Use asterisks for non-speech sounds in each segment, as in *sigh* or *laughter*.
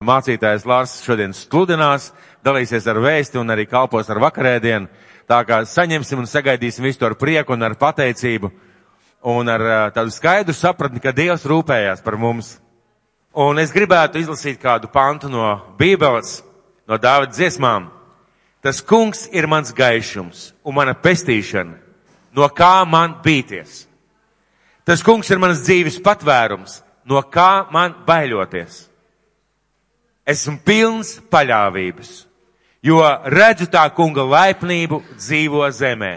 Mācītājs Lārs šodien sludinās, dalīsies ar vēsti un arī kalpos ar vakarēdienu. Tā kā saņemsim un sagaidīsim visu ar prieku un ar pateicību un ar tādu skaidru sapratni, ka Dievs rūpējās par mums. Un es gribētu izlasīt kādu pantu no Bībeles, no Dāvida dziesmām. Tas kungs ir mans gaišums un mana pestīšana, no kā man bīties. Tas kungs ir mans dzīves patvērums, no kā man baiļoties esmu pilns paļāvības, jo redzu tā kunga laipnību dzīvo zemē.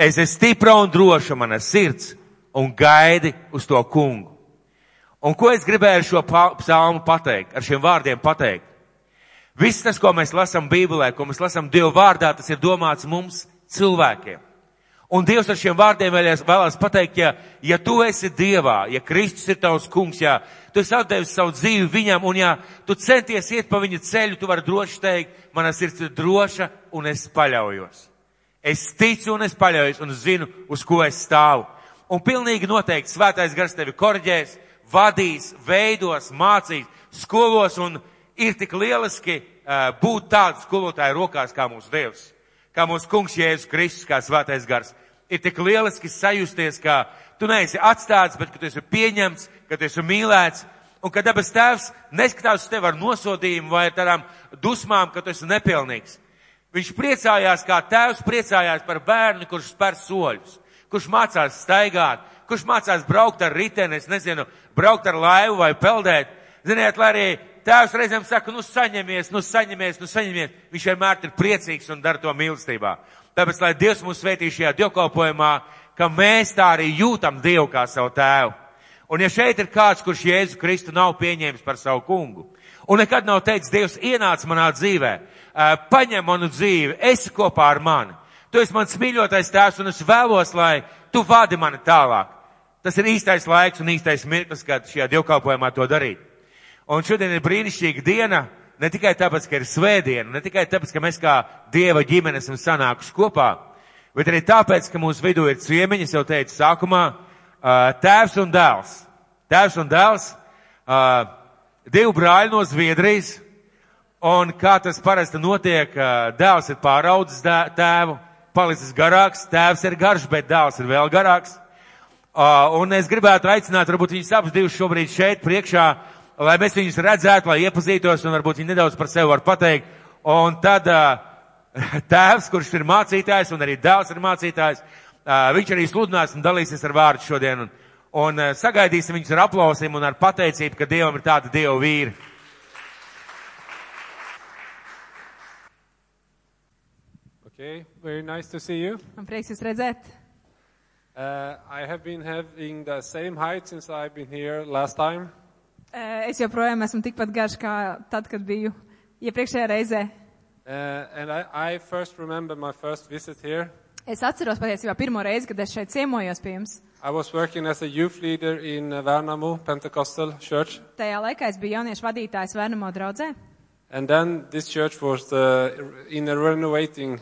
Es esmu stipra un droša mana sirds un gaidi uz to kungu. Un ko es gribēju ar šo psalmu pateikt, ar šiem vārdiem pateikt? Viss tas, ko mēs lasām Bībelē, ko mēs lasām Dieva vārdā, tas ir domāts mums cilvēkiem. Un Dievs ar šiem vārdiem vēlēs, vēlēs pateikt, ja, ja tu esi Dievā, ja Kristus ir tavs kungs, ja tu esi atdevis savu dzīvi viņam, un ja tu centies iet pa viņa ceļu, tu vari droši teikt, mana sirds ir droša un es paļaujos. Es ticu un es paļaujos un zinu, uz ko es stāvu. Un pilnīgi noteikti svētais gars tevi korģēs, vadīs, veidos, mācīs, skolos un ir tik lieliski uh, būt tādu skolotāju rokās kā mūsu Dievs kā mūsu kungs Jēzus Kristus, kā svētais gars ir tik lieliski sajusties, ka tu neesi atstāts, bet ka tu esi pieņemts, ka tu esi mīlēts, un ka dabas tēvs neskatās uz tevi ar nosodījumu vai tādām dusmām, ka tu esi nepilnīgs. Viņš priecājās, kā tēvs priecājās par bērnu, kurš spēr soļus, kurš mācās staigāt, kurš mācās braukt ar riteni, es nezinu, braukt ar laivu vai peldēt. Ziniet, lai arī tēvs reizēm saka, nu saņemies, nu saņemies, nu saņemies, viņš vienmēr ir priecīgs un dara to mīlestībā. Tāpēc, lai Dievs mūs svētī šajā dievkalpojumā, ka mēs tā arī jūtam Dievu kā savu tēvu. Un ja šeit ir kāds, kurš Jēzu Kristu nav pieņēmis par savu kungu, un nekad nav teicis, Dievs ienāc manā dzīvē, paņem manu dzīvi, esi kopā ar mani. Tu esi mans mīļotais tēvs, un es vēlos, lai tu vadi mani tālāk. Tas ir īstais laiks un īstais mirklis, kad šajā dievkalpojumā to darīt. Un šodien ir brīnišķīga diena, Ne tikai tāpēc, ka ir svētdiena, ne tikai tāpēc, ka mēs kā Dieva ģimenes esam sanākuši kopā, bet arī tāpēc, ka mūsu vidū ir ciemiņi, es jau teicu sākumā, tēvs un dēls. Tēvs un dēls, divi brāļi no Zviedrijas, un kā tas parasti notiek, dēls ir pāraudzis tēvu, palicis garāks, tēvs ir garš, bet dēls ir vēl garāks. Un es gribētu aicināt, varbūt viņus abus divus šobrīd šeit priekšā, lai mēs viņus redzētu, lai iepazītos un varbūt viņi nedaudz par sevi var pateikt. Un tad *laughs* tēvs, kurš ir mācītājs un arī dēls ir mācītājs, viņš arī sludinās un dalīsies ar vārdu šodien. Un, un sagaidīsim viņus ar aplausiem un ar pateicību, ka Dievam ir tāda Dieva vīra. Okay, very nice to see you. Man prieks jūs redzēt. Uh, I have been having the same height since I've been here last time. Eh, es joprojām esmu tikpat garš kā tad, kad biju iepriekšējā reizē. Uh, and I, I first remember my first visit here. Es atceros patiesībā pirmo reizi, kad es šeit ciemojos pie jums. I was working as a youth leader in Värnamo Pentecostal Church. Tajā laikā es biju jauniešu vadītājs Vērnamo draudzē. And then this church was uh, in a renovating,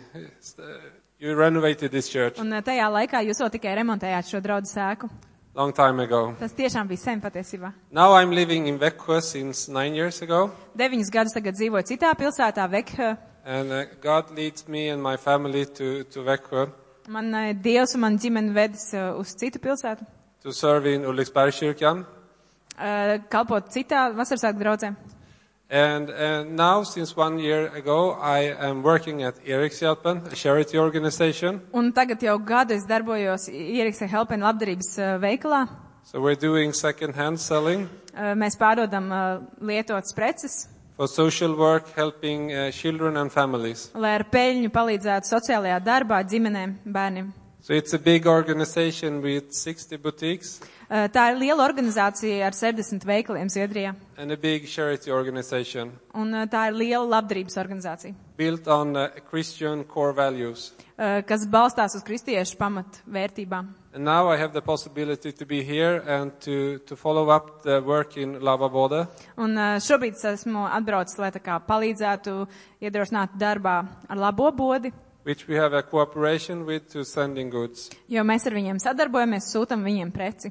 you renovated this church Un eh, tajā laikā jūs vēl tikai remontējāt šo draudu sēku. Long time ago. Tas tiešām bija sen patiesībā. Now I'm living in Växjö since nine years ago. Deviņus gadus tagad dzīvoju citā pilsētā, Vekha. And uh, God leads me and my family to, to Växjö Man eh, Dievs un man ģimene vedis eh, uz citu pilsētu, to serve in Ulriksbergskyrkan. eh, kalpot citā vasarsāku draudzē. And, and now, since one year ago, I am working at Erikshjälpen, a charity organization. Un tagad jau gadu es darbojos Ierikse Helpen labdarības eh, veikalā. So we're doing second-hand selling Eh, Mēs pārdodam eh, lietotas preces, for social work, helping uh, children and families. lai ar peļņu palīdzētu sociālajā darbā ģimenēm, bērniem. So it's a big organization with 60 boutiques Eh, Tā ir liela organizācija ar 60 veikaliem Zviedrijā. and a big charity organization Un eh, tā ir liela labdarības organizācija, built on uh, Christian core values. eh, kas balstās uz kristiešu pamatvērtībām. And now I have the possibility to be here and to, to follow up the work in Lavabode. Un eh, šobrīd es esmu atbraucis, lai tā kā palīdzētu iedrošināt darbā ar labo bodi, which we have a cooperation with to sending goods. jo mēs ar viņiem sadarbojamies, sūtam viņiem preci.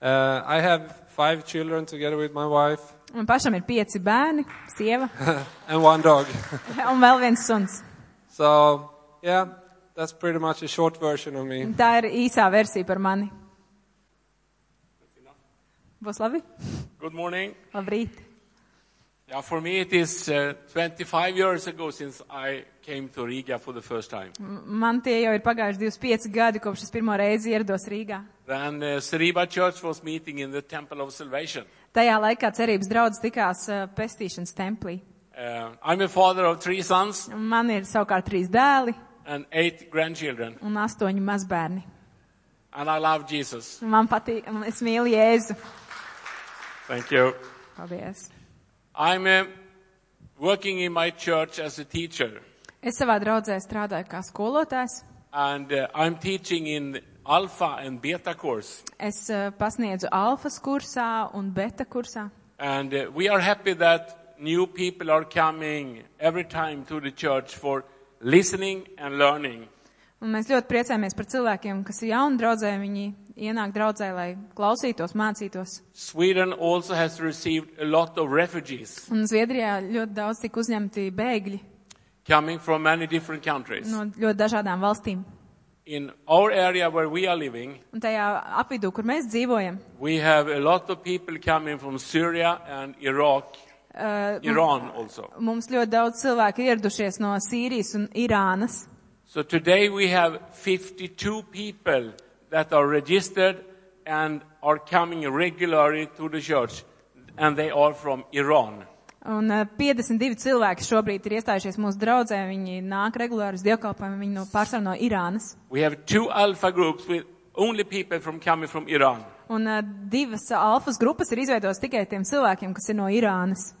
Uh, I have five children together with my wife, Man pašam ir pieci bērni, sieva *laughs* and one dog. *laughs* un vēl viens suns. So, yeah, that's pretty much a short version of me. Tā ir īsā versija par mani. Būs labi? Good morning. Labrīt. Yeah, for me it is uh, 25 years ago since I came to Riga for the first time. M- Man tie jau ir pagājuši 25 gadi, kopš es pirmo reizi ierados Rīgā. Then uh, Seriba Church was meeting in the Temple of Salvation. Tajā laikā cerības draudzes tikās uh, pestīšanas templī. Uh, I'm a father of three sons Man ir savukārt trīs dēli and eight grandchildren, un astoņi mazbērni. and I love Jesus. Man patīk, un es mīlu Jēzu. Thank you. Paldies. I'm uh, working in my church as a teacher, Es savā draudzē strādāju kā skolotājs. and uh, I'm teaching in Alpha and Beta course. Es uh, pasniedzu alfas kursā un beta kursā. And uh, we are happy that new people are coming every time to the church for listening and learning. Un mēs ļoti priecājamies par cilvēkiem, kas ir jauni draudzē, viņi ienāk draudzē, lai klausītos, mācītos. Sweden also has received a lot of refugees Un Zviedrijā ļoti daudz tika uzņemti bēgļi coming from many different countries. no ļoti dažādām valstīm. In our area where we are living, Un tajā apvidū, kur mēs dzīvojam, we have a lot of people coming from Syria and Iraq, uh, Iran also. mums ļoti daudz cilvēku ir ieradušies no Sīrijas un Irānas. So today we have 52 people that are registered and are coming regularly to the church, and they are from Iran. Un uh, 52 cilvēki šobrīd ir iestājušies mūsu draudzē, viņi nāk regulāri uz dievkalpojumu, viņi no pārsvarā no Irānas. We have two alpha groups with only people from coming from Iran. Un uh, divas uh, alfas grupas ir izveidotas tikai tiem cilvēkiem, kas ir no Irānas.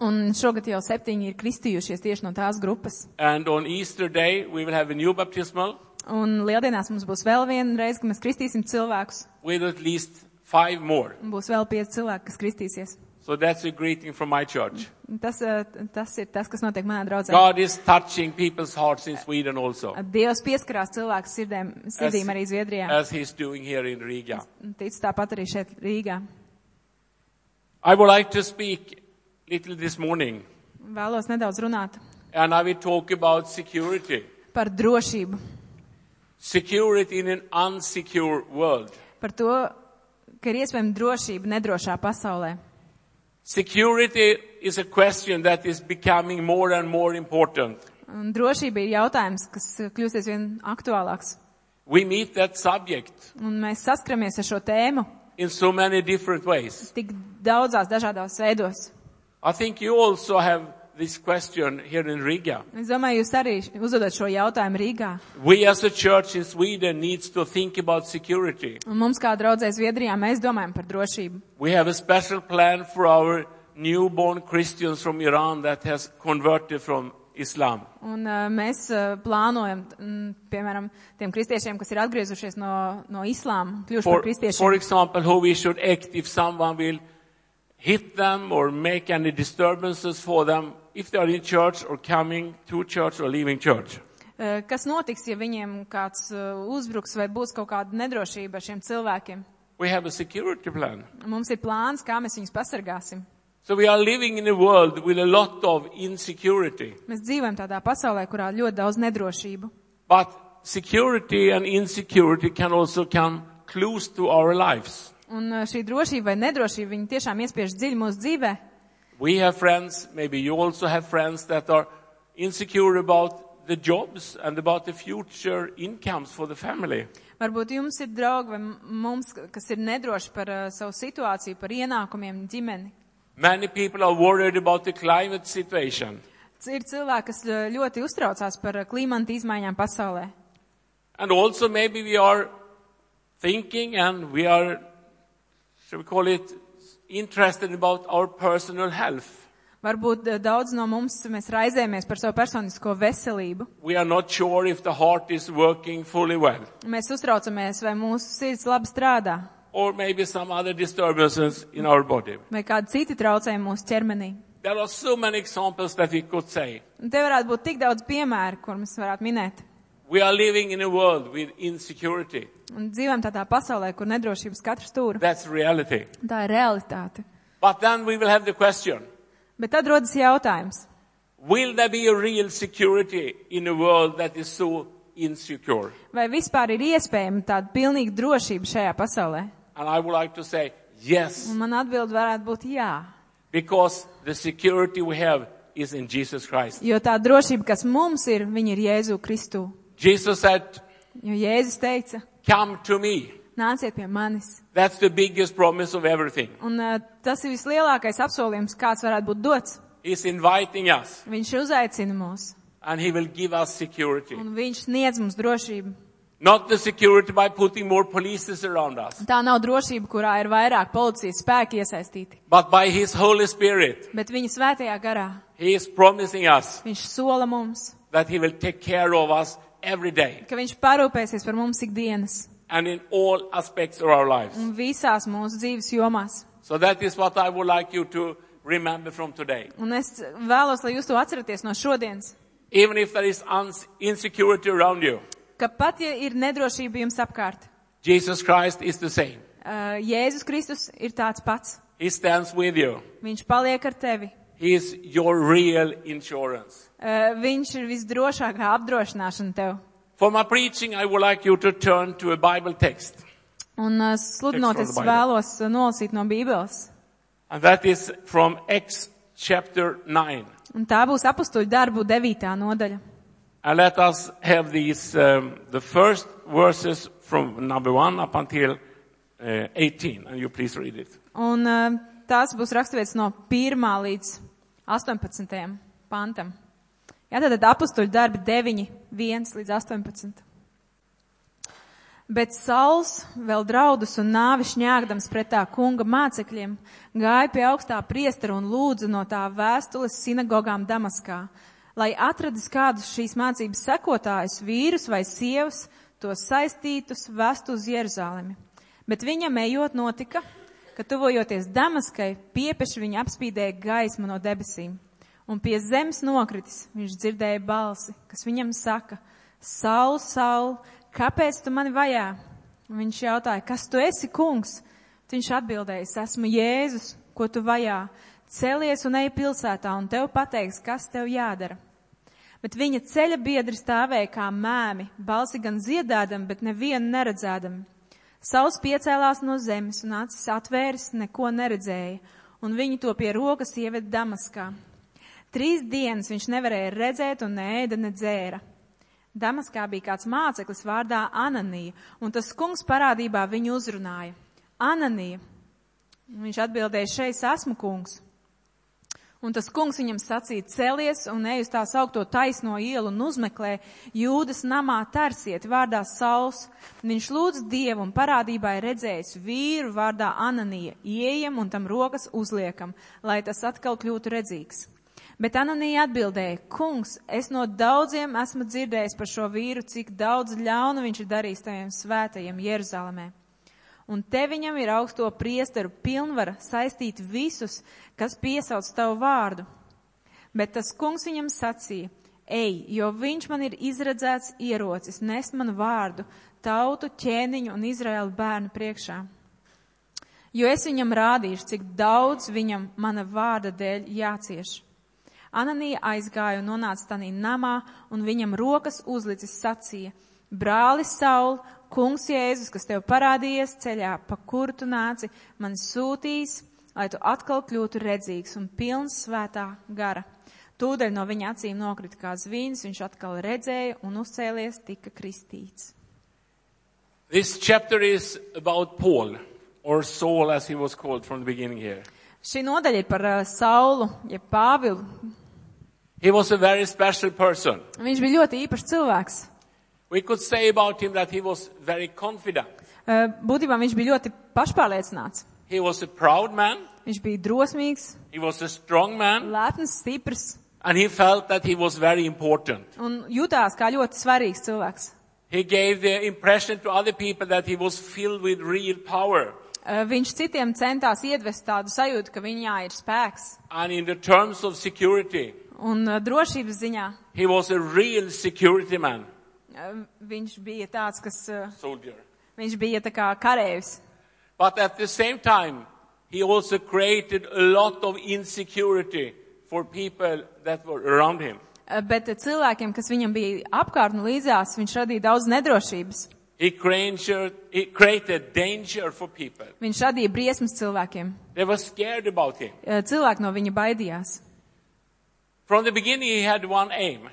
We have baptized seven Muslims from that group this year. Un šogad jau septiņi ir kristījušies tieši no tās grupas. And on Easter Day, we will have a new baptismal Un lieldienās mums būs vēl viena reize, kad mēs kristīsim cilvēkus. with at least five more. Un būs vēl pieci cilvēki, kas kristīsies. So that's a greeting from my church. Un Tas, uh, tas ir tas, kas notiek manā draudzē. God is touching people's hearts in Sweden also, Dievs pieskarās cilvēku sirdēm, sirdīm arī Zviedrijā. as He's doing here in Riga. Un Tic tāpat arī šeit Rīgā. I would like to speak little this morning, Vēlos nedaudz runāt and I will talk about security. par drošību. Security in an unsecure world. Par to, ka ir iespējama drošība nedrošā pasaulē. Security is a question that is becoming more and more important. Un drošība ir jautājums, kas kļūst aizvien aktuālāks. We meet that subject Un mēs saskaramies ar šo tēmu in so many different ways. tik daudzās dažādās veidos. I think you also have this question here in Riga. Es domāju, jūs arī uzdodat šo jautājumu Rīgā. We as a church in Sweden needs to think about security. Un mums kā draudzēs Viedrijā mēs domājam par drošību. We have a special plan for our newborn Christians from Iran that has converted from Islam. Un uh, mēs uh, plānojam, mm, piemēram, tiem kristiešiem, kas ir atgriezušies no, no islāma, kļuvuši For, par kristiešiem. for example, how we should act if someone will hit them or make any disturbances for them if they are in church or coming to church or leaving church. Uh, Kas notiks, ja viņiem kāds uh, uzbruks vai būs kaut kāda nedrošība ar šiem cilvēkiem? We have a security plan. Mums ir plāns, kā mēs viņus pasargāsim. So we are living in a world with a lot of insecurity. Mēs dzīvojam tādā pasaulē, kurā ļoti daudz nedrošību. But security and insecurity can also come close to our lives. Un uh, šī drošība vai nedrošība, viņi tiešām iespiež dziļi mūsu dzīvē. We have friends, maybe you also have friends that are insecure about the jobs and about the future incomes for the family. Varbūt jums ir draugi vai m- mums, kas ir nedroši par uh, savu situāciju, par ienākumiem ģimeni. Many people are worried about the climate situation. C- Ir cilvēki, kas uh, ļoti uztraucās par uh, klimata izmaiņām pasaulē. And also maybe we are thinking and we are, shall we call it, interested about our personal health. Varbūt uh, daudz no mums mēs raizējamies par savu personisko veselību. We are not sure if the heart is working fully well. Mēs uztraucamies, vai mūsu sirds labi strādā, Or maybe some other disturbances in our body. vai kādi citi traucējumi mūsu ķermenī. There are so many examples that we could say. Un te varētu būt tik daudz piemēru, kur mēs varētu minēt. We are living in a world with insecurity. Un dzīvojam tādā pasaulē, kur nedrošības katru stūru. That's reality. Tā ir realitāte. But then we will have the question, Bet tad rodas jautājums. will there be a real security in a world that is so insecure? Vai vispār ir iespējama tāda pilnīga drošība šajā pasaulē? And I would like to say yes, Un man atbild varētu būt jā. because the security we have is in Jesus Christ. Jo tā drošība, kas mums ir, viņa ir Jēzu Kristū. Jesus said, Jo Jēzus teica, come to me. nāciet pie manis. That's the biggest promise of everything. Un uh, tas ir vislielākais apsolījums, kāds varētu būt dots. He's inviting us Viņš uzaicina mūs, and he will give us security. un viņš sniedz mums drošību. Not the security by putting more polices around us, Tā nav drošība, kurā ir vairāk policijas spēki iesaistīti, but by his Holy Spirit. bet viņa svētajā garā. He is promising us Viņš sola mums, that he will take care of us every day ka viņš parūpēsies par mums ikdienas and in all aspects of our lives. un visās mūsu dzīves jomās. So that is what I would like you to remember from today. Un es vēlos, lai jūs to atceraties no šodienas, Even if there is uns- insecurity around you, ka pat ja ir nedrošība jums apkārt, Jesus Christ is the same. uh, Jēzus Kristus ir tāds pats. He stands with you. Viņš paliek ar tevi. He is your real insurance. Uh, viņš ir visdrošākā apdrošināšana tev. For my preaching, I would like you to turn to a Bible text. Un uh, sludinot, es vēlos uh, nolasīt no Bībeles. And that is from Acts chapter 9. Un tā būs apustuļu darbu devītā nodaļa. And let us have these, um, the first verses from number 1 up until uh, 18. And you please read it. Un uh, tās būs raksturvietas no 1. līdz 18. pantam. Jā, tātad apustuļu darbi 9, 1 līdz 18. Bet Sauls, vēl draudus un nāvi šņāgdams pret tā kunga mācekļiem, gāja pie augstā priestera un lūdza no tā vēstules sinagogām Damaskā, lai atradis kādus šīs mācības sekotājus, vīrus vai sievas, tos saistītus, vestu uz Jeruzalemi. Bet viņam ejot notika, ka tuvojoties Damaskai, piepeši viņa apspīdēja gaismu no debesīm. Un pie zemes nokritis viņš dzirdēja balsi, kas viņam saka, Saul, Saul, kāpēc tu mani vajā? Un viņš jautāja, kas tu esi, kungs? Viņš atbildēja, es esmu Jēzus, ko tu vajā. Celies un ej pilsētā, un tev pateiks, kas tev jādara. Bet viņa ceļa biedri stāvēja kā mēmi, balsi gan dziedādami, bet nevienu neredzēdami. Sauls piecēlās no zemes un acis atvēris, neko neredzēja, un viņi to pie rokas ieved Damaskā. Trīs dienas viņš nevarēja redzēt un neēda, ne dzēra. Damaskā bija kāds māceklis vārdā Ananija, un tas kungs parādībā viņu uzrunāja. Ananija. Viņš atbildēja, šeit esmu kungs. Un tas kungs viņam sacīja, celies un ej uz tā saukto taisno ielu un uzmeklē jūdas namā tarsiet vārdā Sauls. Viņš lūdz Dievu un parādībā ir redzējis vīru vārdā Ananija, ieejam un tam rokas uzliekam, lai tas atkal kļūtu redzīgs. Bet Ananija atbildēja, kungs, es no daudziem esmu dzirdējis par šo vīru, cik daudz ļaunu viņš ir darījis taviem svētajiem Jeruzalemē. Un te viņam ir augsto priesteru pilnvara saistīt visus, kas piesauc tavu vārdu. Bet tas kungs viņam sacīja, ej, jo viņš man ir izredzēts ierocis, nest manu vārdu, tautu, ķēniņu un Izraēlu bērnu priekšā. Jo es viņam rādīšu, cik daudz viņam mana vārda dēļ jācieš. Ananija aizgāja un nonāca tanī namā, un viņam rokas uzlicis sacīja, brāli Saul, kungs Jēzus, kas tev parādījies ceļā, pa kuru tu nāci, man sūtīs, lai tu atkal kļūtu redzīgs un pilns svētā gara. Tūdaļ no viņa acīm nokrita kā zvīns, viņš atkal redzēja un uzcēlies, tika kristīts. This chapter is about Paul, or Saul as he was called from the beginning here. Šī nodaļa ir par uh, Saulu, jeb Pāvilu. He was a very special person. Viņš bija ļoti īpašs cilvēks. We could say about him that he was very confident. Uh, būtībā viņš bija ļoti pašpārliecināts. He was a proud man. Viņš bija drosmīgs, He was a strong man. lepns, stiprs And he felt that he was very important. un jutās kā ļoti svarīgs cilvēks. He gave the impression to other people that he was filled with real power. Uh, Viņš citiem centās iedvest tādu sajūtu, ka viņā ir spēks. And in the terms of security, Un uh, drošības ziņā he was a real security man. Uh, Viņš bija tāds, kas, soldier. viņš bija tā kā karējs. But at the same time, he also created a lot of insecurity for people that were around him. Bet cilvēkiem, kas viņam bija apkārt un līdzās, viņš radīja daudz nedrošības. He created, he created danger for people. Viņš radīja briesmas cilvēkiem. They were scared about him. Uh, Cilvēki no viņa baidījās. From the beginning, he had one aim.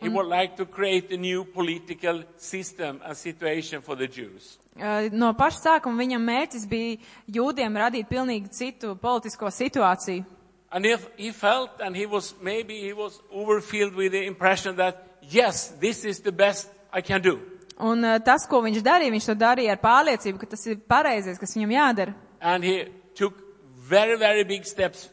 He would like to create a new political system and situation for the Jews. Uh, No paša sākuma viņam mērķis bija jūdiem radīt pilnīgi citu politisko situāciju. And if he felt, and he was maybe he was overfilled with the impression that yes, this is the best I can do. Un uh, tas, ko viņš darīja, viņš to darīja ar pārliecību, ka tas ir pareizais, kas viņam jādara. And he took very, very big steps.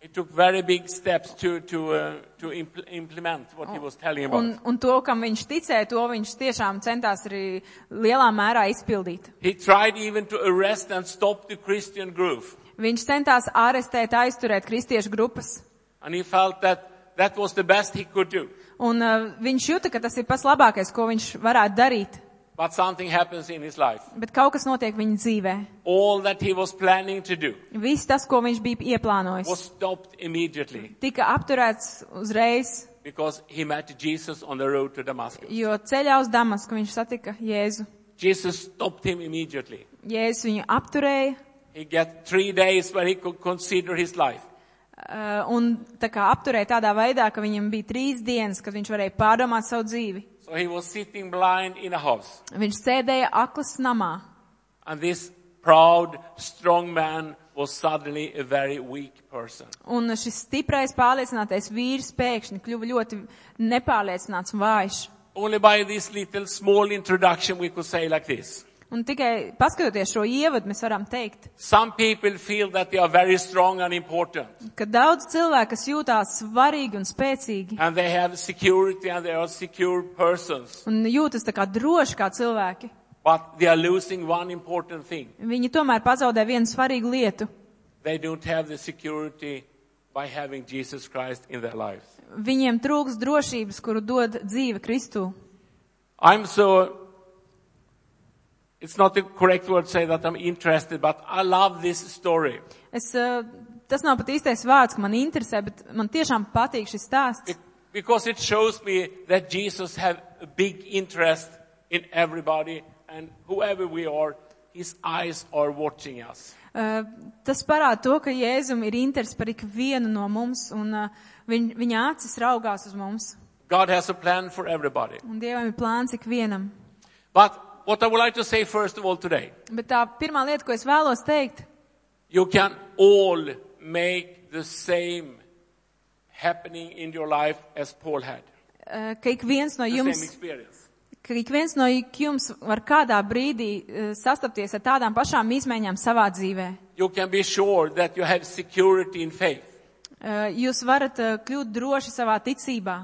He took very big steps to, to, uh, to impl- implement what he was telling about. Un, un to, kam viņš ticēja, to viņš tiešām centās arī lielā mērā izpildīt. He tried even to arrest and stop the Christian group. Viņš centās ārestēt, aizturēt kristiešu grupas. And he felt that that was the best he could do. Un uh, viņš jūta, ka tas ir pats labākais, ko viņš varētu darīt. But something happens in his life. Bet kaut kas notiek viņa dzīvē. All that he was planning to do Viss tas, ko viņš bija ieplānojis, was stopped immediately tika apturēts uzreiz, because he met Jesus on the road to Damascus. jo ceļā uz Damasku viņš satika Jēzu. Jesus stopped him immediately. Jēzus viņu apturēja, He got three days where he could consider his life. Uh, un tā kā apturēja tādā veidā, ka viņam bija trīs dienas, kad viņš varēja pārdomāt savu dzīvi. So he was sitting blind in a house. Viņš sēdēja aklas namā, And this proud, strong man was suddenly a very weak person. un šis stiprais pārliecinātais vīrs pēkšņi kļuva ļoti nepārliecināts un vājš. Only by this little small introduction we could say like this. Un tikai paskatoties šo ievadu, mēs varam teikt, Some people feel that they are very strong and important. ka daudz cilvēku, kas jūtās svarīgi un spēcīgi, And they have security and they are secure persons. un jūtas tā kā droši kā cilvēki, But they are losing one important thing. viņi tomēr pazaudē vienu svarīgu lietu. They don't have the security by having Jesus Christ in their lives. Viņiem trūks drošības, kuru dod dzīve Kristū. I'm so, it's not the correct word to say that I'm interested, but I love this story. Es, eh, tas nav pat īstais vārds, ka man interesē, bet man tiešām patīk šis stāsts. Be- Because it shows me that Jesus have a big interest in everybody and whoever we are, his eyes are watching us. Eh, Tas parāda to, ka Jēzum ir interesi par ikvienu no mums, un eh, viņ, viņa acis raugās uz mums. God has a plan for everybody. Un Dievam ir plāns ikvienam. But what I would like to say first of all today, Bet tā pirmā lieta, ko es vēlos teikt, you can all make the same happening in your life as Paul had. eh, ka ik viens no The same jums, experience. ka ik viens no jums var kādā brīdī eh, sastapties ar tādām pašām izmaiņām savā dzīvē. You can be sure that you have security in faith. Eh, Jūs varat eh, kļūt droši savā ticībā,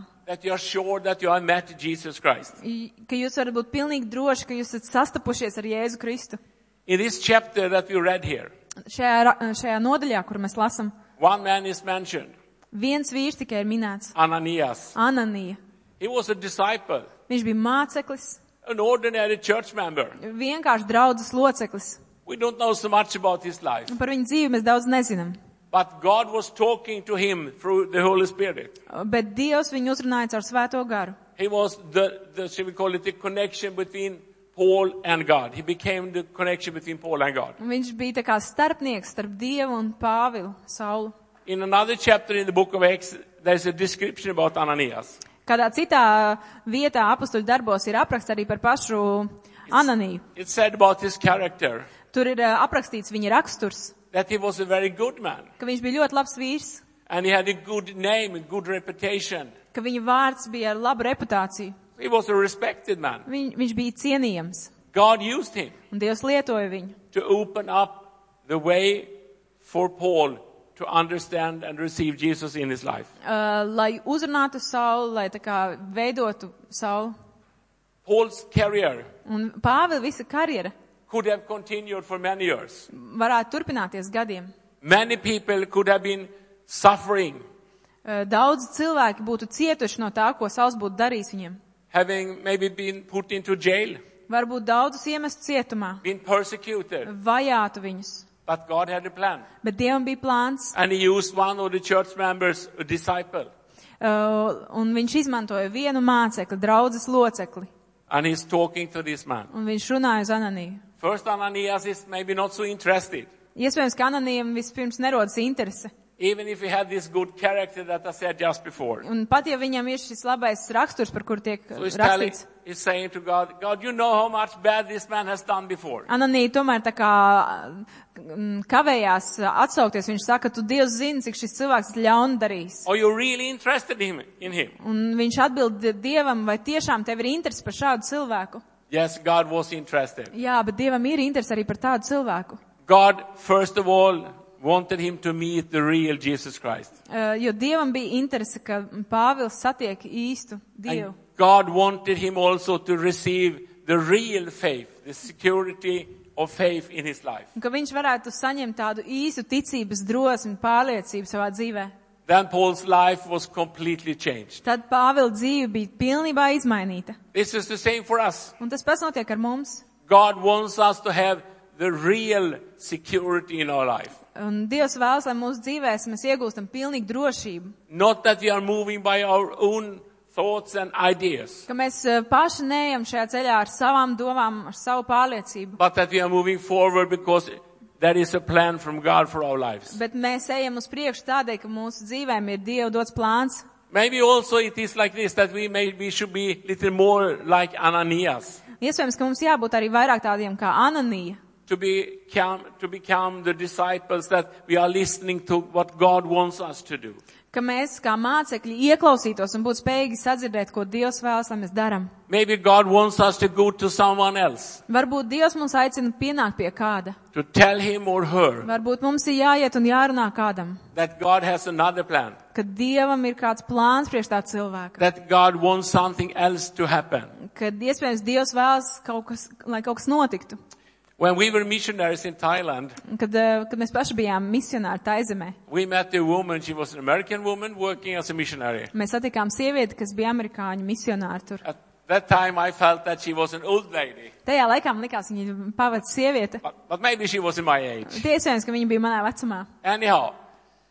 sure that you have met Jesus Christ. I- ka jūs varat būt pilnīgi droši, ka jūs esat sastapušies ar Jēzu Kristu. In this chapter that we read here, Šajā, šajā nodaļā, kur mēs lasam, one man is mentioned, viens vīrs tikai ir minēts Ananias. - Ananija. He was a disciple, Viņš bija māceklis, an ordinary church member. vienkārši draudzes loceklis. We don't know so much about his life, Un Par viņu dzīvi mēs daudz nezinām. But God was talking to him through the Holy Spirit. Bet Dievs viņu uzrunāja caur svēto garu. He was the, the shall we call it, the connection between Paul and God. He became the connection between Paul and God. Un Viņš bija tā kā starpnieks starp Dievu un Pāvilu, Saulu. In another chapter in the book of Acts, there's a description about Ananias. Kādā citā vietā apustuļu darbos ir apraksts arī par pašu Ananiju. It's said about his character Tur ir ā, aprakstīts viņa raksturs, that he was a very good man ka viņš bija ļoti labs vīrs, and he had a good name, a good reputation. ka viņa vārds bija ar labu reputāciju. He was a respected man. Viņ, viņš bija cienījams, God used him un Dievs lietoja viņu, to open up the way for Paul to understand and receive Jesus in his life. uh, lai uzrunātu Saulu, lai tā kā veidotu Saulu. Paul's career Un Pāvila visa karjera could have continued for many years. varētu turpināties gadiem. Many people could have been suffering. Daudz cilvēki būtu cietuši no tā, ko Sauls būtu darījis viņiem. having maybe been put into jail, Varbūt daudzus iemestu cietumā, been persecuted. vajātu viņus. But God had a plan. Bet Dievam bija plāns, And he used one of the church members, a disciple. uh, un viņš izmantoja vienu mācekli, draudzes locekli, And he's talking to this man. un viņš runāja uz Ananiju. First, Ananias is maybe not so interested. Iespējams, ka Ananijam vispirms nerodas interese. Even if he had this good character that I said just before. Un pat ja viņam ir šis labais raksturs, par kur tiek So he's telling, rakstīts, he's saying to God, God, you know how much bad this man has done before. Ananija tomēr tā kā mm, kavējās atsaukties. Viņš saka, tu Dievs zini, cik šis cilvēks ļaunu darīs. Are you really interested in him? In him? Un viņš atbild Dievam, vai tiešām tev ir interesi par šādu cilvēku? Yes, God was interested. Jā, bet Dievam ir interesi arī par tādu cilvēku. God, first of all, wanted him to meet the real Jesus Christ. Uh, jo Dievam bija interese, ka Pāvils satiek īstu Dievu. And God wanted him also to receive the real faith, the security of faith in his life. Un ka viņš varētu saņemt tādu īstu ticības drosmi, pārliecību savā dzīvē. Then Paul's life was completely changed. Tad Pāvila dzīve bija pilnībā izmainīta. This is the same for us. Un tas pats notiek ar mums. God wants us to have the real security in our life. Un Dievs vēlas, lai mūsu dzīvēs mēs iegūstam pilnīgu drošību. Not that we are moving by our own thoughts and ideas, Ka mēs eh, paši neejam šajā ceļā ar savām domām, ar savu pārliecību. but that we are moving forward because there is a plan from God for our lives. Bet mēs ejam uz priekšu tādēļ, ka mūsu dzīvēm ir Dieva dots plāns. Maybe also it is like this that we maybe should be little more like Ananias Iespējams, ka mums jābūt arī vairāk tādiem kā Ananija. to become, to become the disciples that we are listening to what God wants us to do. Ka mēs kā mācekļi ieklausītos un būtu spējīgi sadzirdēt, ko Dievs vēlas, lai mēs darām. Maybe God wants us to go to someone else Varbūt Dievs mums aicina pienākt pie kāda. to tell him or her Varbūt mums ir jāiet un jārunā kādam. that God has another plan, Ka Dievam ir kāds plāns priekš tā cilvēka. that God wants something else to happen. Kad iespējams Dievs vēlas kaut kas, lai kaut kas notiktu. When we were missionaries in Thailand, Kad, eh, kad mēs paši bijām misionāri Taizemē, we met a woman, she was an American woman working as a missionary. mēs satikām sievieti, kas bija amerikāņu misionāri tur. At that time I felt that she was an old lady, Tajā laikā man likās, viņa pavadīja sieviete. but, but maybe she was in my age. Tie iespējams, ka viņa bija manā vecumā. Anyhow,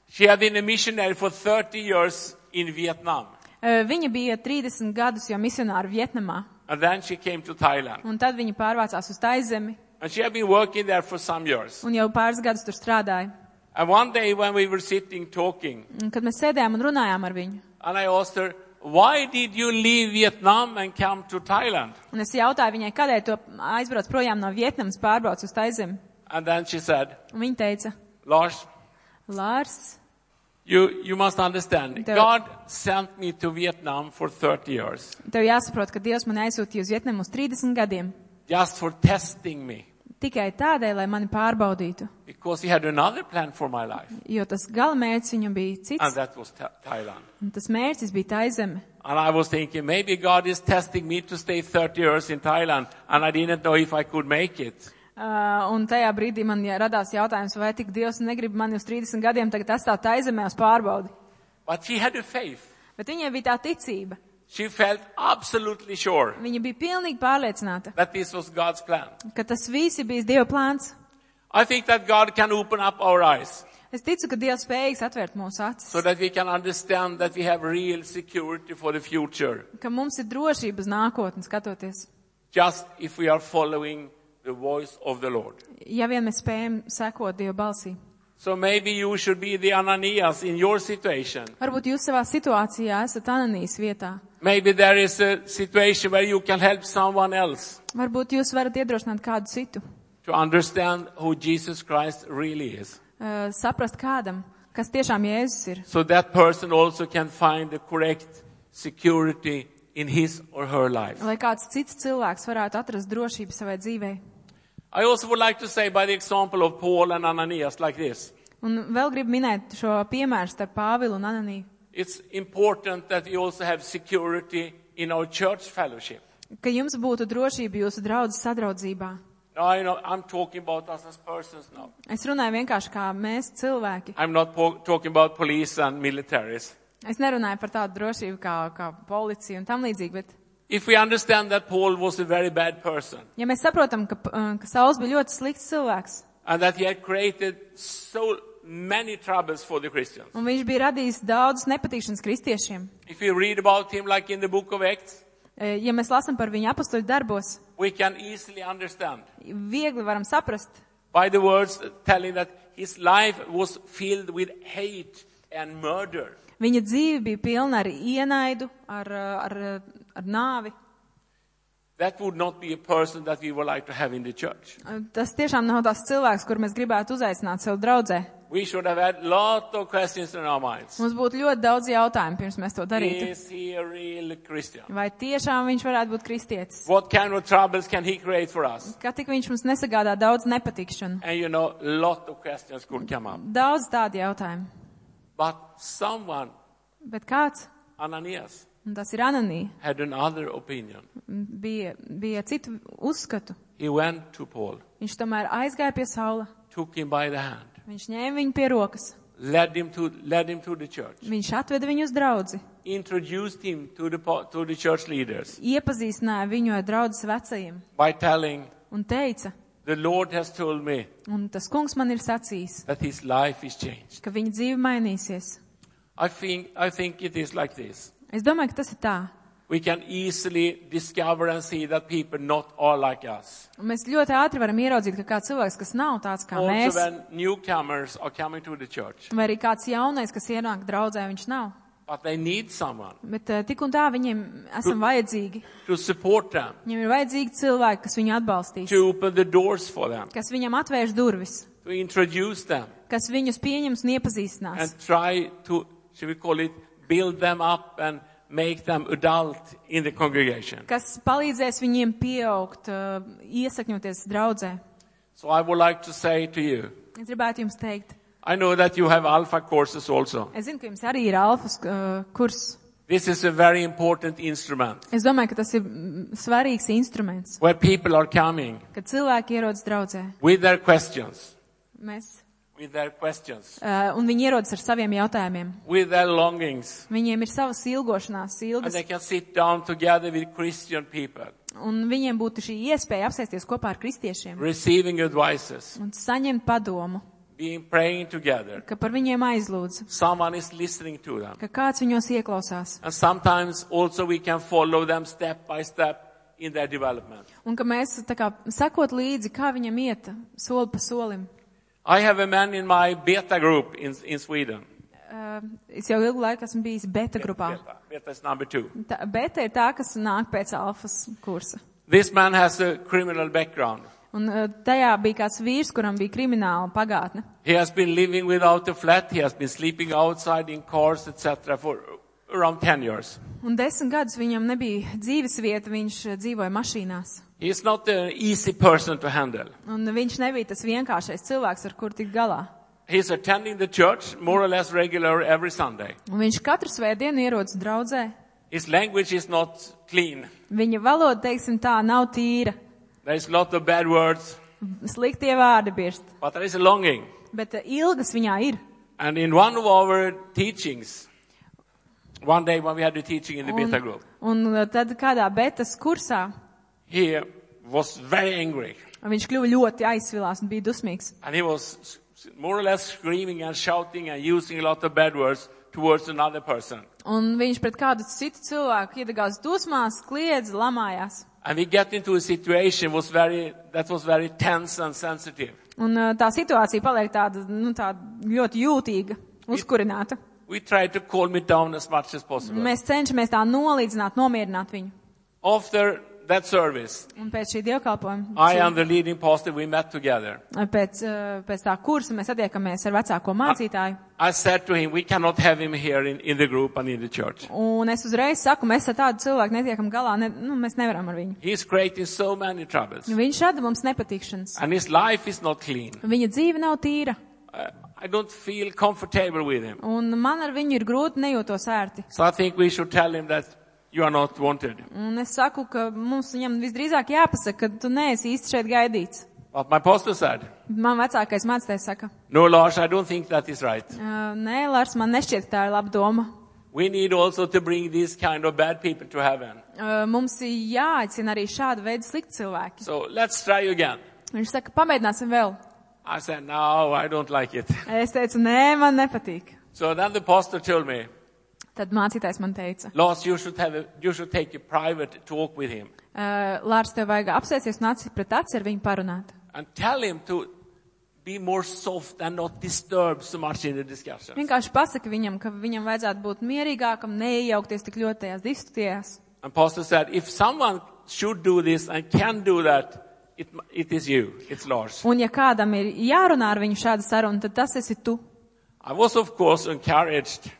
she had been a missionary for 30 years in Vietnam. Eh, Viņa bija 30 gadus jau misionāri Vietnamā, And then she came to Thailand. un tad viņa pārvācās uz Taizemi, And she had been working there for some years. un jau pāris gadus tur strādāja. And one day when we were sitting talking, Un, kad mēs sēdējām un runājām ar viņu, and I asked her, why did you leave Vietnam and come to Thailand? un es jautāju viņai, kādēļ tu aizbrauc projām no Vietnamas, pārbrauc uz Taizemi, And then she said, un viņa teica, Lars, Lārs, you, you must understand, The- God sent me to Vietnam for 30 years tev jāsaprot, ka Dievs mani aizsūtīja uz Vietnamu uz 30 gadiem, just for testing me tikai tādēļ, lai mani pārbaudītu, because he had another plan for my life. jo tas galamērķis viņam bija And cits, that was Tha- Thailand. un tas mērķis bija Taizeme. And I was thinking, maybe God is testing me to stay 30 years in Thailand, and I didn't know if I could make it. Uh, un tajā brīdī man radās jautājums, vai tik Dievs negrib mani uz 30 gadiem tagad atstāt Taizemē uz pārbaudi. But she had a faith. Bet viņai bija tā ticība. She felt absolutely sure Viņa bija pilnīgi pārliecināta, that this was God's plan. ka tas viss bijis Dieva plāns. I think that God can open up our eyes Es ticu, ka Dievs spējīgs atvērt mūsu acis, so that we can understand that we have real security for the future, ka mums ir drošība uz nākotni skatoties. just if we are following the voice of the Lord. Ja vien mēs spējam sekot Dieva balsī. So maybe you should be the Ananias in your situation. Varbūt jūs savā situācijā esat Ananijas vietā. Maybe there is a situation where you can help someone else Varbūt jūs varat iedrošināt kādu citu, to understand who Jesus Christ really is. uh, saprast kādam, kas tiešām Jēzus ir. So that person also can find the correct security in his or her life. Lai kāds cits cilvēks varētu atrast drošību savai dzīvei. I also would like to say by the example of Paul and Ananias like this. Un vēl gribu minēt šo piemēru starp Pāvilu un Ananiju. It's important that we also have security in our church fellowship. Ka jums būtu drošība jūsu draudzes sadraudzībā. Now, I know I'm talking about us as persons now. Es runāju vienkārši kā mēs cilvēki. I'm not po- talking about police and militaries. Es nerunāju par tādu drošību kā, kā policija un tam līdzīgi, bet If we understand that Paul was a very bad person Ja mēs saprotam, ka, uh, ka Sauls bija ļoti slikts cilvēks, and that he had created so many troubles for the Christians. un viņš bija radījis daudzas nepatīšanas kristiešiem. If you read about him like in the book of Acts, Eh, Ja mēs lasām par viņu apustuļu darbos, we can easily understand viegli varam saprast, by the words telling that his life was filled with hate and murder. viņa dzīve bija pilna ar ienaidu, ar, uh, ar, uh, ar nāvi. That would not be a person that we would like to have in the church. Tas tiešām nav tās cilvēks, kur mēs gribētu uzaicināt sev draudzē. We should have had lot of questions in our minds. Mums būtu ļoti daudz jautājumu, pirms mēs to darītu. Is he a real Christian? Vai tiešām viņš varētu būt kristietis? What kind of troubles can he create for us? Kā tik viņš mums nesagādā daudz nepatikšanu? And you know, lot of questions could come up. Daudz tādu jautājumu. But someone, Bet kāds, Ananias, un tas ir Ananī, had another opinion. bija, bija citu uzskatu. He went to Paul, Viņš tomēr aizgāja pie saula. took him by the hand, Viņš ņēma viņu pie rokas. led him to, led him to the church, Viņš atveda viņu uz draudzi. introduced him to the, to the church leaders Iepazīstināja viņu ar draudzes vecajiem by telling, un teica, the Lord has told me un tas kungs man ir sacījis, that his life is changed. ka viņa dzīve mainīsies. I think, I think it is like this. Es domāju, ka tas ir tā. We can easily discover and see that people not are like us. Un mēs ļoti ātri varam ieraudzīt, ka kāds cilvēks, kas nav tāds kā Also mēs, when newcomers are coming to the church, vai arī kāds jaunais, kas ienāk draudzē, viņš nav. but they need someone Bet uh, tik un tā viņiem esam vajadzīgi. to support them, Viņiem ir vajadzīgi cilvēki, kas viņu atbalstīs, to open the doors for them, kas viņam atvērš durvis, to introduce them, kas viņus pieņems un iepazīstinās, and try to, should we call it, build them up and make them adult in the congregation. kas palīdzēs viņiem pieaugt, uh, iesakņoties draudzē. So I would like to say to you, Es gribētu jums teikt, I know that you have alpha courses also. es zinu, ka jums arī ir alfas uh, kurs. This is a very important instrument Es domāju, ka tas ir mm, svarīgs instruments, where people are coming kad cilvēki ierodas draudzē. with their questions, Mēs, with their questions, uh, un viņi ierodas ar saviem jautājumiem. with their longings, Viņiem ir savas ilgošanās, and ilgas, they can sit down together with Christian people, un viņiem būtu šī iespēja apsēsties kopā ar kristiešiem receiving advices, un saņemt padomu, being praying together. ka par viņiem aizlūdz, Someone is listening to them. ka kāds viņos ieklausās, And sometimes also we can follow them step by step in their development. un ka mēs tā kā sakot līdzi, kā viņam iet, soli pa solim. I have a man in my beta group in, in Sweden. Uh, es jau ilgu laiku esmu bijis beta grupā. Beta, beta is number two. Tā, beta ir tā, kas nāk pēc alfas kursa. This man has a criminal background. Un uh, tajā bija kāds vīrs, kuram bija krimināla pagātne. He has been living without a flat. He has been sleeping outside in cars, etc. for around 10 years. Un desmit gadus viņam nebija dzīves vieta, viņš uh, dzīvoja mašīnās. He is not an easy person to handle. Un viņš nebija tas vienkāršais cilvēks, ar kur tikt galā. He's attending the church more or less regular every Sunday. Un viņš katru svētdienu ierodas draudzē. His language is not clean. Viņa valoda, teiksim tā, nav tīra. There is a lot of bad words, Sliktie vārdi birst. but there is a longing. Bet uh, ilgas viņā ir. And in one of our teachings, one day when we had the teaching in the Un, beta group, un uh, tad kādā betas kursā he was very angry. viņš kļuva ļoti aizsvilās un bija dusmīgs. And he was more or less screaming and shouting and using a lot of bad words towards another person. Un viņš pret kādu citu cilvēku iedegās dusmās, kliedz, lamājās. And we get into a situation was very, that was very tense and sensitive. Un uh, tā situācija paliek tāda, nu, tāda ļoti jūtīga, uzkurināta. It down as much as possible. Mēs cenšamies tā nolīdzināt, nomierināt viņu. After that service, Un pēc šī dievkalpojuma, I and the leading pastor, we met together. pēc, uh, pēc tā kursa mēs attiekamies ar vecāko mācītāju. I said to him, we cannot have him here in, in the group and in the church. Un es uzreiz saku, mēs ar tādu cilvēku netiekam galā, ne, nu, mēs nevaram ar viņu. He's creating so many troubles. Viņš rada mums nepatikšanas. And his life is not clean. Viņa dzīve nav tīra. I, I don't feel comfortable with him. Un man ar viņu ir grūti nejūtos ērti. So I think we should tell him that you are not wanted. Un es saku, ka mums viņam visdrīzāk jāpasaka, ka tu neesi īsti šeit gaidīts. But my pastor said, Man vecākais mācītājs saka, no, Lars, I don't think that is right. "Ā, nē, Lārs, man nešķiet, ka tā ir laba doma. We need also to bring these kind of bad people to heaven. Uh, Mums ir jāaicina arī šāda veida slikti cilvēki. So let's try again. Viņš saka, pamēģināsim vēl. I said, no, I don't like it. *laughs* Es teicu, nē, man nepatīk. So then the pastor told me, Tad mācītājs man teica, Lars, you should have a, you should take a private talk with him uh, Lārs, tev vajag apsēsties un acis pret aci ar viņu parunāt. and tell him to be more soft and not disturb so much in the discussion. Vienkārši pasaka viņam, ka viņam vajadzētu būt mierīgākam, neiejaukties tik ļoti tajās diskusijās. And pastor said, if someone should do this and can do that, it, it is you. It's Lars. Un ja kādam ir jārunā ar viņu šāda saruna, tad tas esi tu. I was of course encouraged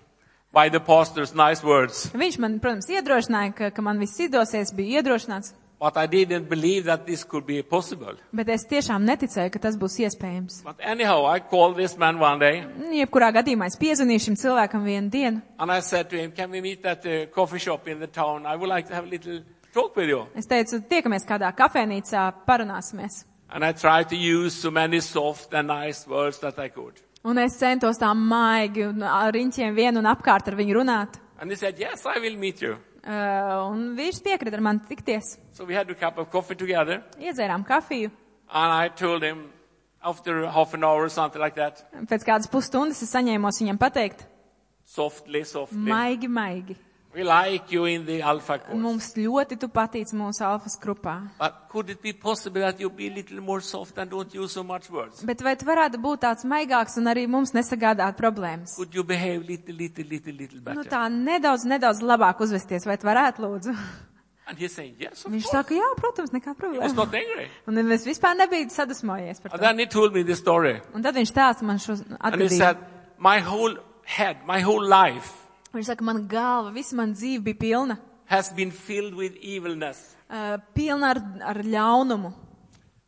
by the pastor's nice words, Viņš man, protams, iedrošināja, ka, ka man viss izdosies, bija iedrošināts, but I didn't believe that this could be possible. bet es tiešām neticēju, ka tas būs iespējams. But anyhow, I called this man one day Jebkurā gadījumā es piezvanīju šim cilvēkam vienu dienu. and I said to him, can we meet at the coffee shop in the town? I would like to have a little talk with you. Es teicu, tiekamies kādā kafejnīcā, parunāsimies. And I tried to use so many soft and nice words that I could. Un es centos tā maigi un ar riņķiem vienu un apkārt ar viņu runāt. And he said, yes, I will meet you. Uh, un vīrs piekrita ar mani tikties. So we had a cup of coffee together. Iedzērām kafiju. And I told him after half an hour or something like that, Pēc kādas pusstundas es saņēmos viņam pateikt, softly, softly, maigi, maigi. We like you in the Alpha course. Mums ļoti tu patīc mūsu alfas grupā. But could it be possible that you be a little more soft and don't use so much words? Bet vai tu varētu būt tāds maigāks un arī mums nesagādāt problēmas? Could you behave little, little, little, little Nu tā nedaudz, nedaudz labāk uzvesties, vai tu varētu lūdzu? Saying, yes, of Viņš course. saka, jā, protams, nekā problēma. *laughs* Un es vispār nebiju sadusmojies par And to. Un tad viņš stāsta man šo And he said, my whole head, my whole life Viņš saka, man galva, visa man dzīve bija pilna. has been filled with evilness. Uh, pilna ar, ar ļaunumu.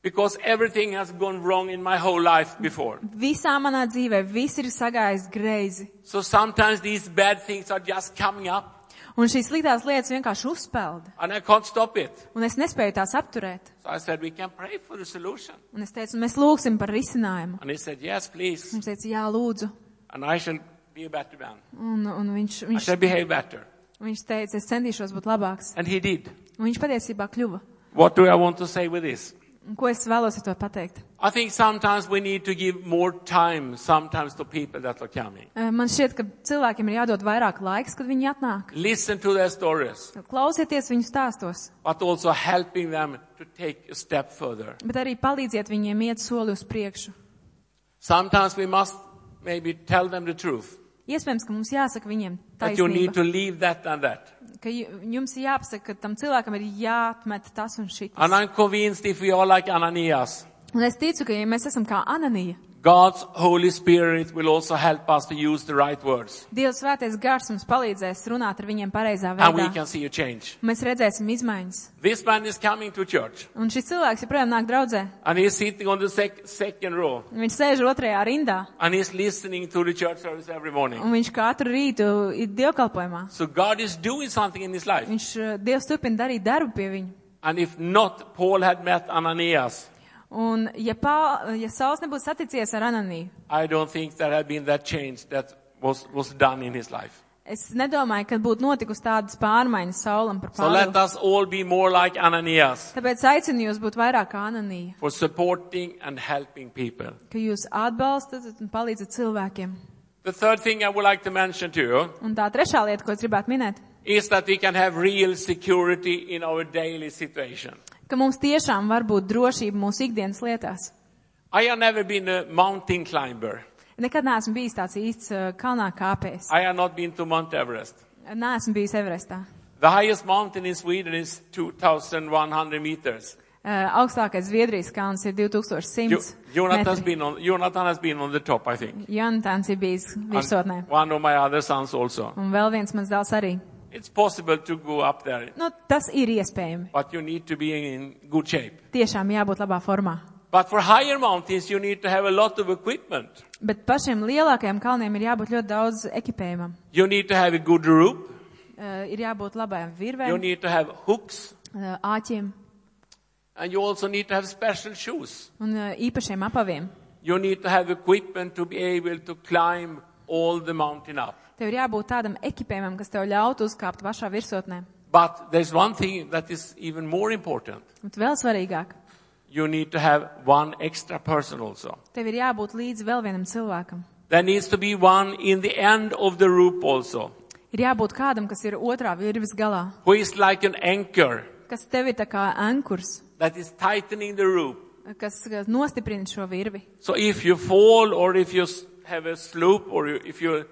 Because everything has gone wrong in my whole life before. Visā manā dzīvē viss ir sagājis greizi. So sometimes these bad things are just coming up Un šīs sliktās lietas vienkārši uzpeld. and I can't stop it. Un es nespēju tās apturēt. So I said, we can pray for the solution. Un es teicu, mēs lūgsim par risinājumu. And he said, yes, please. Viņš teica, jā, lūdzu. And I shall be a better man. Un, un viņš, I viņš, shall behave better. viņš teica, es centīšos būt labāks. And he did. Un viņš patiesībā kļuva. What do I want to say with this? Un ko es vēlos ar to pateikt? I think sometimes we need to give more time sometimes to people that are coming. Uh, Man šķiet, ka cilvēkiem ir jādod vairāk laiks, kad viņi atnāk. Listen to their stories, Klausieties viņu stāstos, but also helping them to take a step further. bet arī palīdziet viņiem iet soli uz priekšu. Sometimes we must maybe tell them the truth. Iespējams, ka mums jāsaka viņiem That you need taisnība, to leave that and that. ka ju- jums ir jāpasaka, ka tam cilvēkam ir jāatmet tas un are like Ananias, Un es ticu, ka ja mēs esam kā Ananija, God's Holy Spirit will also help us to use the right words. Dievs svētais gars mums palīdzēs runāt ar viņiem pareizā And we veidā. can see a change. Mēs redzēsim izmaiņas. This man is coming to church Un šis cilvēks joprojām nāk draudzē. and he's sitting on the sec- second row Viņš sēž otrajā rindā. and he's listening to the church service every morning. Un viņš katru rītu ir dievkalpojumā. So God is doing something in his life. Viņš, eh, Dievs turpina darīt darbu pie viņa. And if not, Paul had met Ananias. Un ja, Pā, ja Sauls nebūtu saticies ar Ananiju, I don't think there had been that change that was, was done in his life. es nedomāju, ka būtu notikusi tādas pārmaiņas Saulam par So let Pāvilu. us all be more like Ananias Tāpēc aicinu jūs būt vairāk kā Ananija, for supporting and helping people. ka jūs atbalstat un palīdzat cilvēkiem. The third thing I would like to mention to you Un tā trešā lieta, ko es gribētu minēt, is that we can have real security in our daily situation. Ka mums tiešām var būt drošība mūsu ikdienas lietās. I have never been a mountain climber. Nekad neesmu bijis tāds īsts uh, kalnā kāpējs. I have not been to Mount Everest. Neesmu bijis Everestā. The highest mountain in Sweden is 2,100 meters. Uh, augstākais Zviedrijas kalns ir Jo- 2100 Jonathan has metri. been on, Jonathan has been on the top, I think. Jonatāns ir bijis virsotnē. And one of my other sons also. Un vēl viens mans dēls arī. It's possible to go up there, Nu, tas ir iespējami. but you need to be in good shape. Tiešām jābūt labā formā. But for higher mountains, you need to have a lot of equipment. Bet pašiem lielākajiem kalniem ir jābūt ļoti daudz ekipējumam. You need to have a good rope. Uh, ir jābūt labajam You virvēm, need to have hooks. uh, āķiem And you also need to have special shoes. un uh, īpašiem apaviem. You need to have equipment to be able to climb all the mountain up. Tev ir jābūt tādam ekipējumam, kas tev ļautu uzkāpt pašā virsotnē. But there's one thing that is even more important. Bet vēl svarīgāk, You need to have one extra person also. tev ir jābūt līdzi vēl vienam cilvēkam. There needs to be one in the end of the rope also, Ir jābūt kādam, kas ir otrā virves galā, who is like an anchor kas tev ir tā kā ankurs, that is tightening the rope. kas kas nostiprina šo virvi. So if you fall or if you s- have a slope or you, if you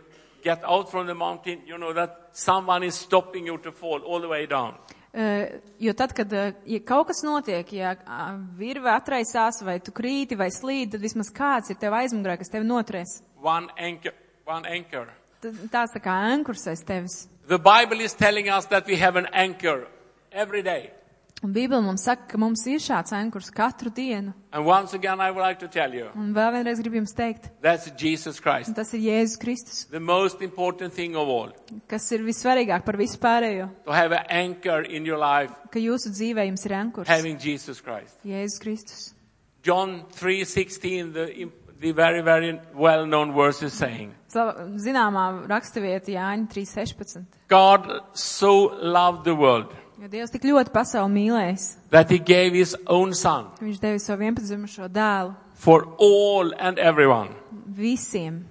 get out from the mountain, you know that someone is stopping you to fall all the way down. Uh, jo tad, kad uh, ja kaut kas notiek, ja uh, virve atraisās, vai tu krīti, vai slīd, tad vismaz kāds ir tev aizmugurē, kas tevi noturēs. One anchor, one anchor. Tās tā kā ankurs aiz tevis. The Bible is telling us that we have an anchor every day. Un Bībele mums saka, ka mums ir šāds ankurs katru dienu. And once again, I would like to tell you, Un vēl vienreiz gribu jums teikt, that's Jesus Christ. un tas ir Jēzus Kristus, The most important thing of all, kas ir vissvarīgāk par visu pārējo, to have an anchor in your life, ka jūsu dzīvē jums ir ankurs. having Jesus Christ. Jēzus Kristus. John 3:16, the, the very, very well-known verse is saying, Sava- Zināmā rakstavieta Jāņa 3.16. God so loved the world Jo Dievs tik ļoti pasauli mīlējis, that he gave his own son ka viņš devis savu vienpadzimušo dēlu for all and everyone. visiem.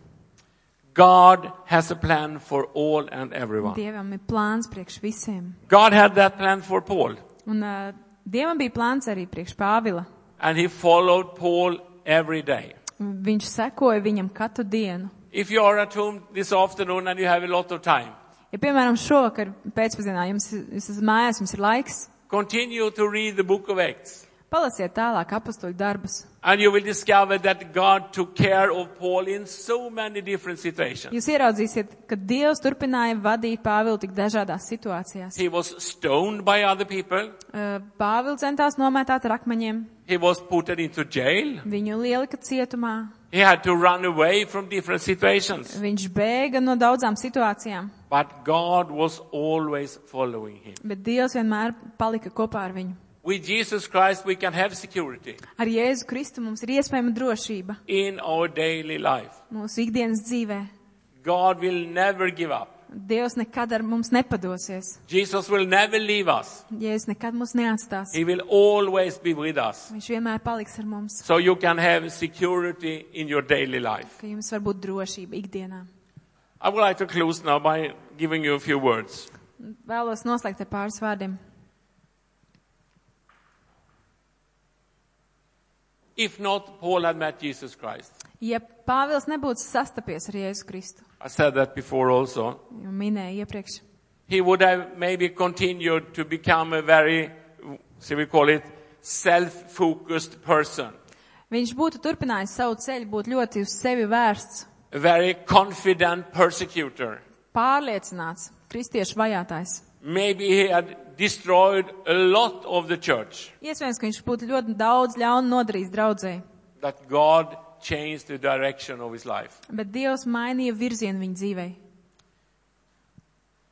God has a plan for all and everyone. Dievam ir plāns priekš visiem. God had that plan for Paul, Un uh, Dievam bija plāns arī priekš Pāvila. and he followed Paul every day. Viņš sekoja viņam katru dienu. If you are at home this afternoon and you have a lot of time, Ja, piemēram, šovakar pēcpazienā jums, jūs esat mājās, jums ir laiks, continue to read the book of Acts. palasiet tālāk apustuļu darbus. And you will discover that God took care of Paul in so many different situations. Jūs ieraudzīsiet, ka Dievs turpināja vadīt Pāvilu tik dažādās situācijās. He was stoned by other people. Uh, Pāvils centās nomētāt ar akmeņiem, He was put into jail. viņu lielika cietumā, He had to run away from different situations. viņš bēga no daudzām situācijām, But God was always following him. bet Dievs vienmēr palika kopā ar viņu. With Jesus Christ, we can have security Ar Jēzu Kristu mums ir iespējama drošība in our daily life. mūsu ikdienas dzīvē. God will never give up. Dievs nekad ar mums nepadosies. Jesus will never leave us. Jēzus nekad mūs neatstās. He will always be with us. Viņš vienmēr paliks ar mums, So you can have security in your daily life. ka jums var būt drošība ikdienā. I would like to close now by giving you a few words. Vēlos noslēgt ar pāris vārdiem. If not, Paul had met Jesus Christ. Ja Pāvils nebūtu sastapies ar Jēzu Kristu, I said that before also. jau minēju iepriekš, He would have maybe continued to become a very, shall we call it, self-focused person. viņš būtu turpinājis savu ceļu, būt ļoti uz sevi vērsts, A very confident persecutor. pārliecināts, kristiešu vajātājs. Maybe he had destroyed a lot of the church. Iespējams, ka viņš būtu ļoti daudz ļaunu nodarījis draudzēji, That God changed the direction of his life. bet Dievs mainīja virzienu viņa dzīvei.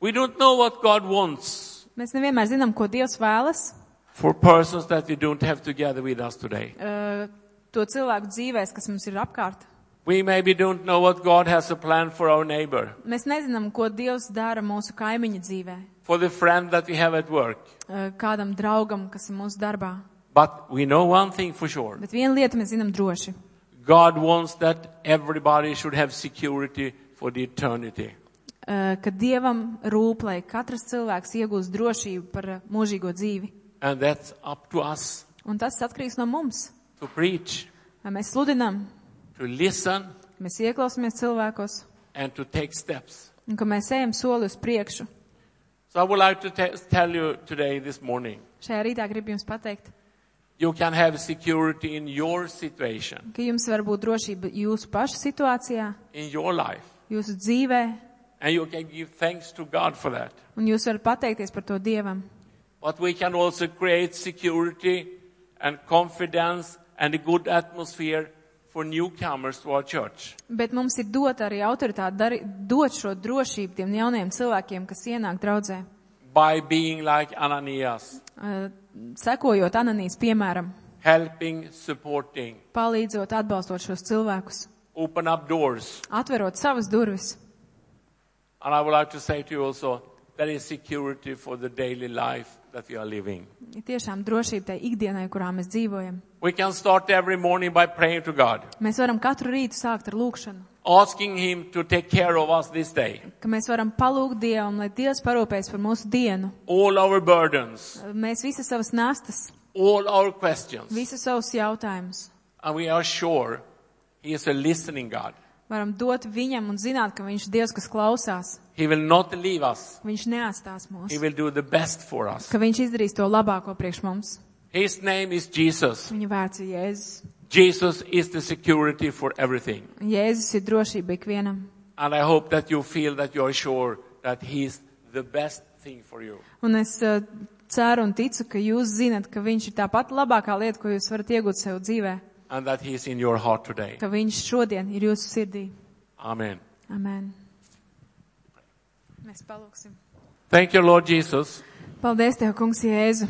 We don't know what God wants Mēs nevienmēr zinām, ko Dievs vēlas for persons that we don't have together with us today. uh, to cilvēku dzīvēs, kas mums ir apkārt. We maybe don't know what God has a plan for our neighbor, Mēs nezinām, ko Dievs dara mūsu kaimiņa dzīvē, for the friend that we have at work. uh, kādam draugam, kas ir mūsu darbā. But we know one thing for sure. Bet vienu lietu mēs zinām droši. God wants that everybody should have security for the eternity. Uh, ka Dievam rūp, lai katrs cilvēks iegūst drošību par uh, mūžīgo dzīvi. And that's up to us Un tas atkarīgs no mums. to preach, Vai mēs sludinām, to listen, mēs ieklausāmies cilvēkos and to take steps. un ka mēs ejam soli uz priekšu. So I would like to te- tell you today, this morning, Šajā rītā gribu jums pateikt, you can have security in your situation, ka jums var būt drošība jūsu pašu situācijā, in your life. jūsu dzīvē, And you can give thanks to God for that. un jūs varat pateikties par to Dievam. But we can also create security and confidence and a good atmosphere for newcomers to our church. Bet mums ir dot arī autoritāti dari, dot šo drošību tiem jauniem cilvēkiem, kas ienāk draudzē. By being like Ananias, Uh, sekojot Ananijas piemēram, helping, supporting, palīdzot, atbalstot šos cilvēkus, open up doors. atverot savas durvis. And I would like to say to you also, there is security for the daily life that we are living. Ir tiešām drošība tai ikdienai, kurā mēs dzīvojam. We can start every morning by praying to God, Mēs varam katru rītu sākt ar lūkšanu, asking Him to take care of us this day. ka mēs varam palūgt Dievam, lai Dievs parūpēs par mūsu dienu. All our burdens, Mēs visas savas nastas, all our questions. visus savus jautājumus And we are sure He is a listening God. varam dot viņam un zināt, ka viņš ir Dievs, kas klausās. He will not leave us. ka Viņš neatstās mūs, He will do the best for us. ka viņš izdarīs to labāko priekš mums. His name is Jesus. Viņa vārds ir Jēzus. Jesus is the security for everything. Jēzus ir drošība ikvienam. And I hope that you feel that you are sure that He's the best thing for you. Un es uh, ceru un ticu, ka jūs zinat, ka viņš ir tā pati labākā lieta, ko jūs varat iegūt sev dzīvē, And that He's in your heart today. ka viņš šodien ir jūsu sirdī. Amen. Amen. Mēs palūksim. Thank you, Lord Jesus, Paldies Tev, kungs Jēzu,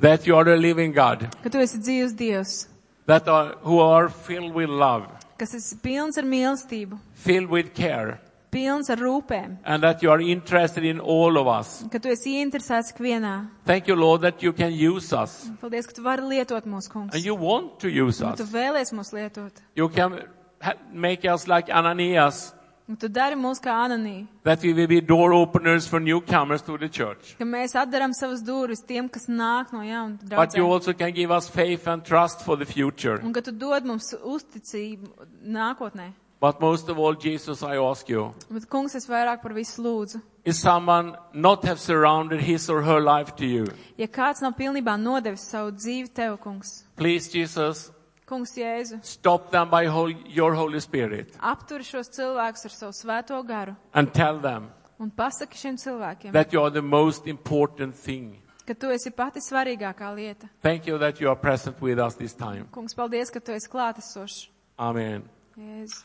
that you are the living God, ka Tu esi dzīvs Dievs, that are, who are filled with love, kas esi pilns ar mīlestību, filled with care, pilns ar rūpēm, and that you are interested in all of us. ka Tu esi ieinteresēts ikvienā. Thank you, Lord, that you can use us. Paldies, ka Tu vari lietot mūsu kungs. And you want to use Un Tu us. vēlies mūs lietot. You can ha- make us like Ananias, Un Tu dari mūs kā ananī, that we will be door openers for newcomers to the church. ka mēs atdaram savas durvis tiem, kas nāk no jauna But you draudzēm. also can give us faith and trust for the future. Un ka Tu dod mums uzticību nākotnē. But most of all, Jesus, I ask you, Bet, kungs, es vairāk par visu lūdzu. is someone not have surrounded his or her life to you? Ja kāds nav pilnībā nodevis savu dzīvi Tev, kungs, Please, Jesus, kungs Jēzu, stop them by hol- your Holy Spirit apturi šos cilvēkus ar savu svēto garu and tell them un pasaki šiem cilvēkiem, that you are the most important thing. ka Tu esi pati svarīgākā lieta. Thank you that you are present with us this time. Kungs, paldies, ka Tu esi klātesošs. Amen. Jēzu.